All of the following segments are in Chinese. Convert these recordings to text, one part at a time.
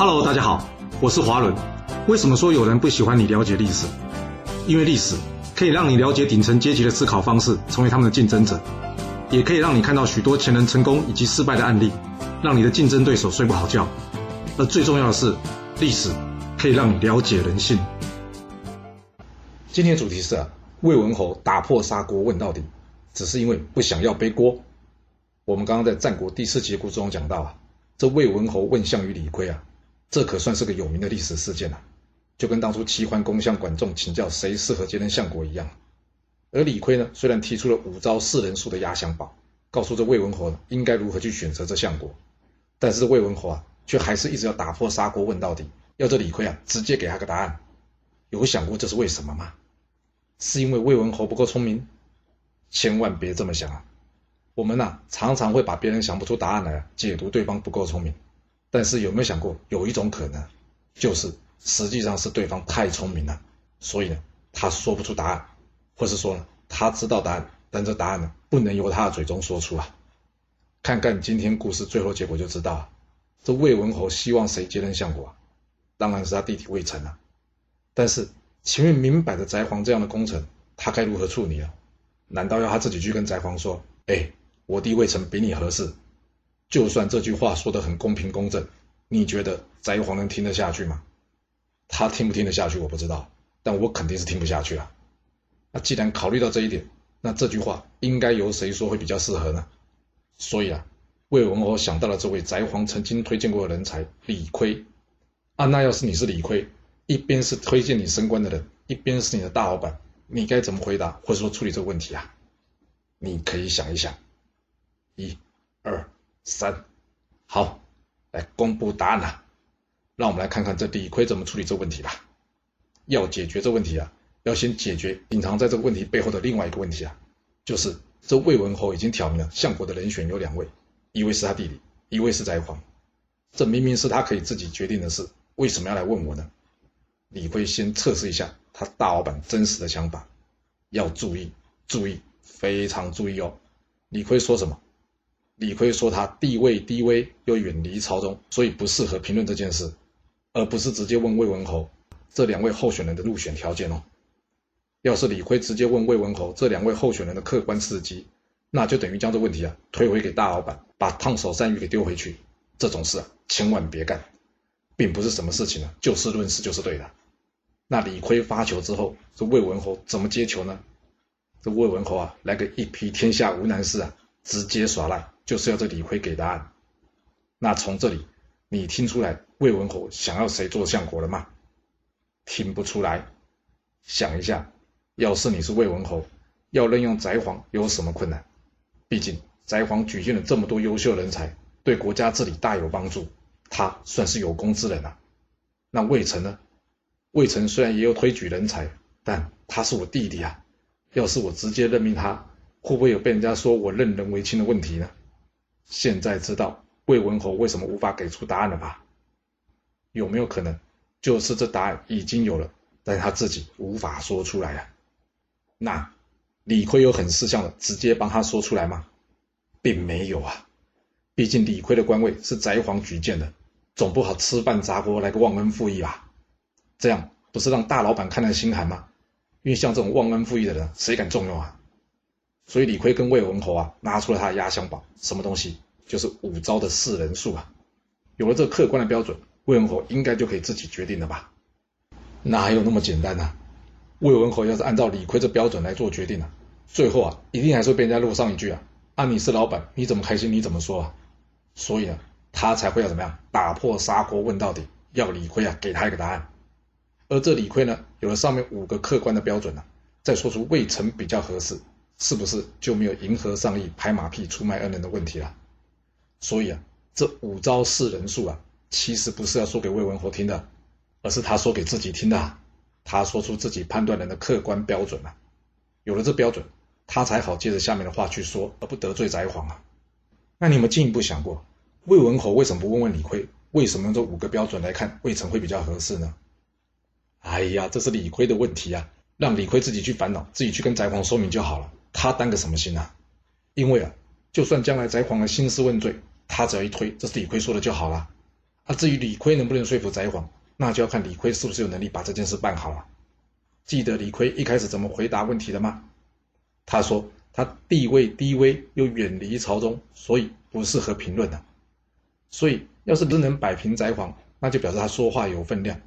Hello，大家好，我是华伦。为什么说有人不喜欢你了解历史？因为历史可以让你了解顶层阶级的思考方式，成为他们的竞争者，也可以让你看到许多前人成功以及失败的案例，让你的竞争对手睡不好觉。而最重要的是，历史可以让你了解人性。今天的主题是啊，魏文侯打破砂锅问到底，只是因为不想要背锅。我们刚刚在战国第四集故事中讲到啊，这魏文侯问项羽李悝啊。这可算是个有名的历史事件了，就跟当初齐桓公向管仲请教谁适合接任相国一样。而李悝呢，虽然提出了五招四人数的压箱宝，告诉这魏文侯应该如何去选择这相国，但是魏文侯啊，却还是一直要打破砂锅问到底，要这李悝啊直接给他个答案。有想过这是为什么吗？是因为魏文侯不够聪明？千万别这么想啊！我们呐，常常会把别人想不出答案来，解读对方不够聪明。但是有没有想过，有一种可能，就是实际上是对方太聪明了，所以呢，他说不出答案，或是说呢，他知道答案，但这答案呢，不能由他的嘴中说出啊。看看今天故事最后结果就知道了，这魏文侯希望谁接任相国啊？当然是他弟弟魏成啊。但是前面明摆着翟皇这样的功臣，他该如何处理啊？难道要他自己去跟翟皇说：“哎，我弟魏成比你合适？”就算这句话说的很公平公正，你觉得翟皇能听得下去吗？他听不听得下去我不知道，但我肯定是听不下去啊。那既然考虑到这一点，那这句话应该由谁说会比较适合呢？所以啊，魏文侯想到了这位翟皇曾经推荐过的人才李亏。啊，那要是你是李亏，一边是推荐你升官的人，一边是你的大老板，你该怎么回答或者说处理这个问题啊？你可以想一想，一、三，好，来公布答案了。让我们来看看这李逵怎么处理这问题吧。要解决这问题啊，要先解决隐藏在这个问题背后的另外一个问题啊，就是这魏文侯已经挑明了相国的人选有两位，一位是他弟弟，一位是翟皇。这明明是他可以自己决定的事，为什么要来问我呢？李逵先测试一下他大老板真实的想法，要注意，注意，非常注意哦。李逵说什么？李逵说他地位低微，又远离朝中，所以不适合评论这件事，而不是直接问魏文侯这两位候选人的入选条件哦。要是李逵直接问魏文侯这两位候选人的客观事迹，那就等于将这问题啊推回给大老板，把烫手山芋给丢回去。这种事啊，千万别干，并不是什么事情呢就事论事就是对的。那李逵发球之后，这魏文侯怎么接球呢？这魏文侯啊，来个一匹天下无难事啊，直接耍赖。就是要这李逵给答案，那从这里你听出来魏文侯想要谁做相国了吗？听不出来。想一下，要是你是魏文侯，要任用翟皇有什么困难？毕竟翟皇举荐了这么多优秀人才，对国家治理大有帮助，他算是有功之人啊。那魏成呢？魏成虽然也有推举人才，但他是我弟弟啊。要是我直接任命他，会不会有被人家说我任人唯亲的问题呢？现在知道魏文侯为什么无法给出答案了吧？有没有可能，就是这答案已经有了，但他自己无法说出来呀？那李逵有很识相的直接帮他说出来吗？并没有啊，毕竟李逵的官位是翟皇举荐的，总不好吃饭砸锅来个忘恩负义吧？这样不是让大老板看了心寒吗？因为像这种忘恩负义的人，谁敢重用啊？所以李逵跟魏文侯啊，拿出了他的压箱宝，什么东西？就是五招的四人数啊。有了这客观的标准，魏文侯应该就可以自己决定了吧？哪有那么简单呢？魏文侯要是按照李逵这标准来做决定呢，最后啊，一定还是被人家落上一句啊：“啊，你是老板，你怎么开心你怎么说啊？”所以呢，他才会要怎么样，打破砂锅问到底，要李逵啊给他一个答案。而这李逵呢，有了上面五个客观的标准呢，再说出魏成比较合适。是不是就没有迎合上意、拍马屁、出卖恩人的问题了？所以啊，这五招四人数啊，其实不是要说给魏文侯听的，而是他说给自己听的。他说出自己判断人的客观标准啊，有了这标准，他才好接着下面的话去说，而不得罪翟皇啊。那你们进一步想过，魏文侯为什么不问问李逵，为什么用这五个标准来看魏成会比较合适呢？哎呀，这是李逵的问题啊，让李逵自己去烦恼，自己去跟翟皇说明就好了。他担个什么心啊？因为啊，就算将来翟皇的兴师问罪，他只要一推，这是李逵说的就好了。啊，至于李逵能不能说服翟璜，那就要看李逵是不是有能力把这件事办好了。记得李逵一开始怎么回答问题的吗？他说他地位低微又远离朝中，所以不适合评论的。所以要是真能摆平翟璜，那就表示他说话有分量。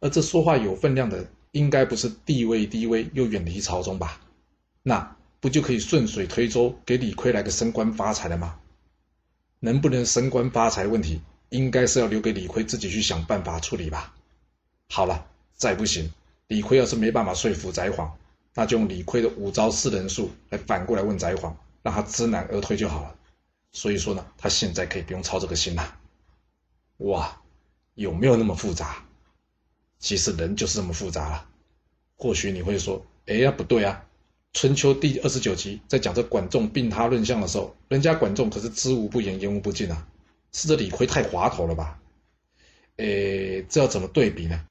而这说话有分量的，应该不是地位低微又远离朝中吧？那不就可以顺水推舟，给李逵来个升官发财了吗？能不能升官发财问题，应该是要留给李逵自己去想办法处理吧。好了，再不行，李逵要是没办法说服翟璜，那就用李逵的五招四人术来反过来问翟璜，让他知难而退就好了。所以说呢，他现在可以不用操这个心了。哇，有没有那么复杂？其实人就是这么复杂了。或许你会说，哎呀，不对啊。春秋第二十九集在讲这管仲病他论相的时候，人家管仲可是知无不言，言无不尽啊，是这李逵太滑头了吧？诶，这要怎么对比呢？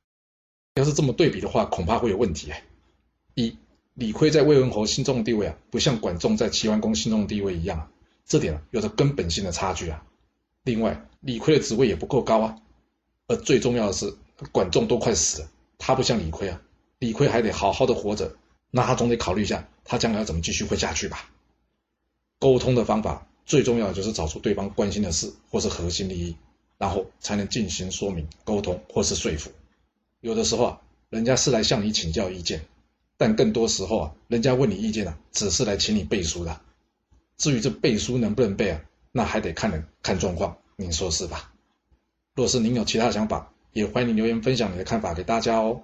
要是这么对比的话，恐怕会有问题哎。一，李逵在魏文侯心中的地位啊，不像管仲在齐桓公心中的地位一样啊，这点啊有着根本性的差距啊。另外，李逵的职位也不够高啊。而最重要的是，管仲都快死了，他不像李逵啊，李逵还得好好的活着。那他总得考虑一下，他将来要怎么继续混下去吧。沟通的方法最重要的就是找出对方关心的事或是核心利益，然后才能进行说明、沟通或是说服。有的时候啊，人家是来向你请教意见，但更多时候啊，人家问你意见啊，只是来请你背书的。至于这背书能不能背啊，那还得看人看状况，您说是吧？若是您有其他想法，也欢迎留言分享你的看法给大家哦。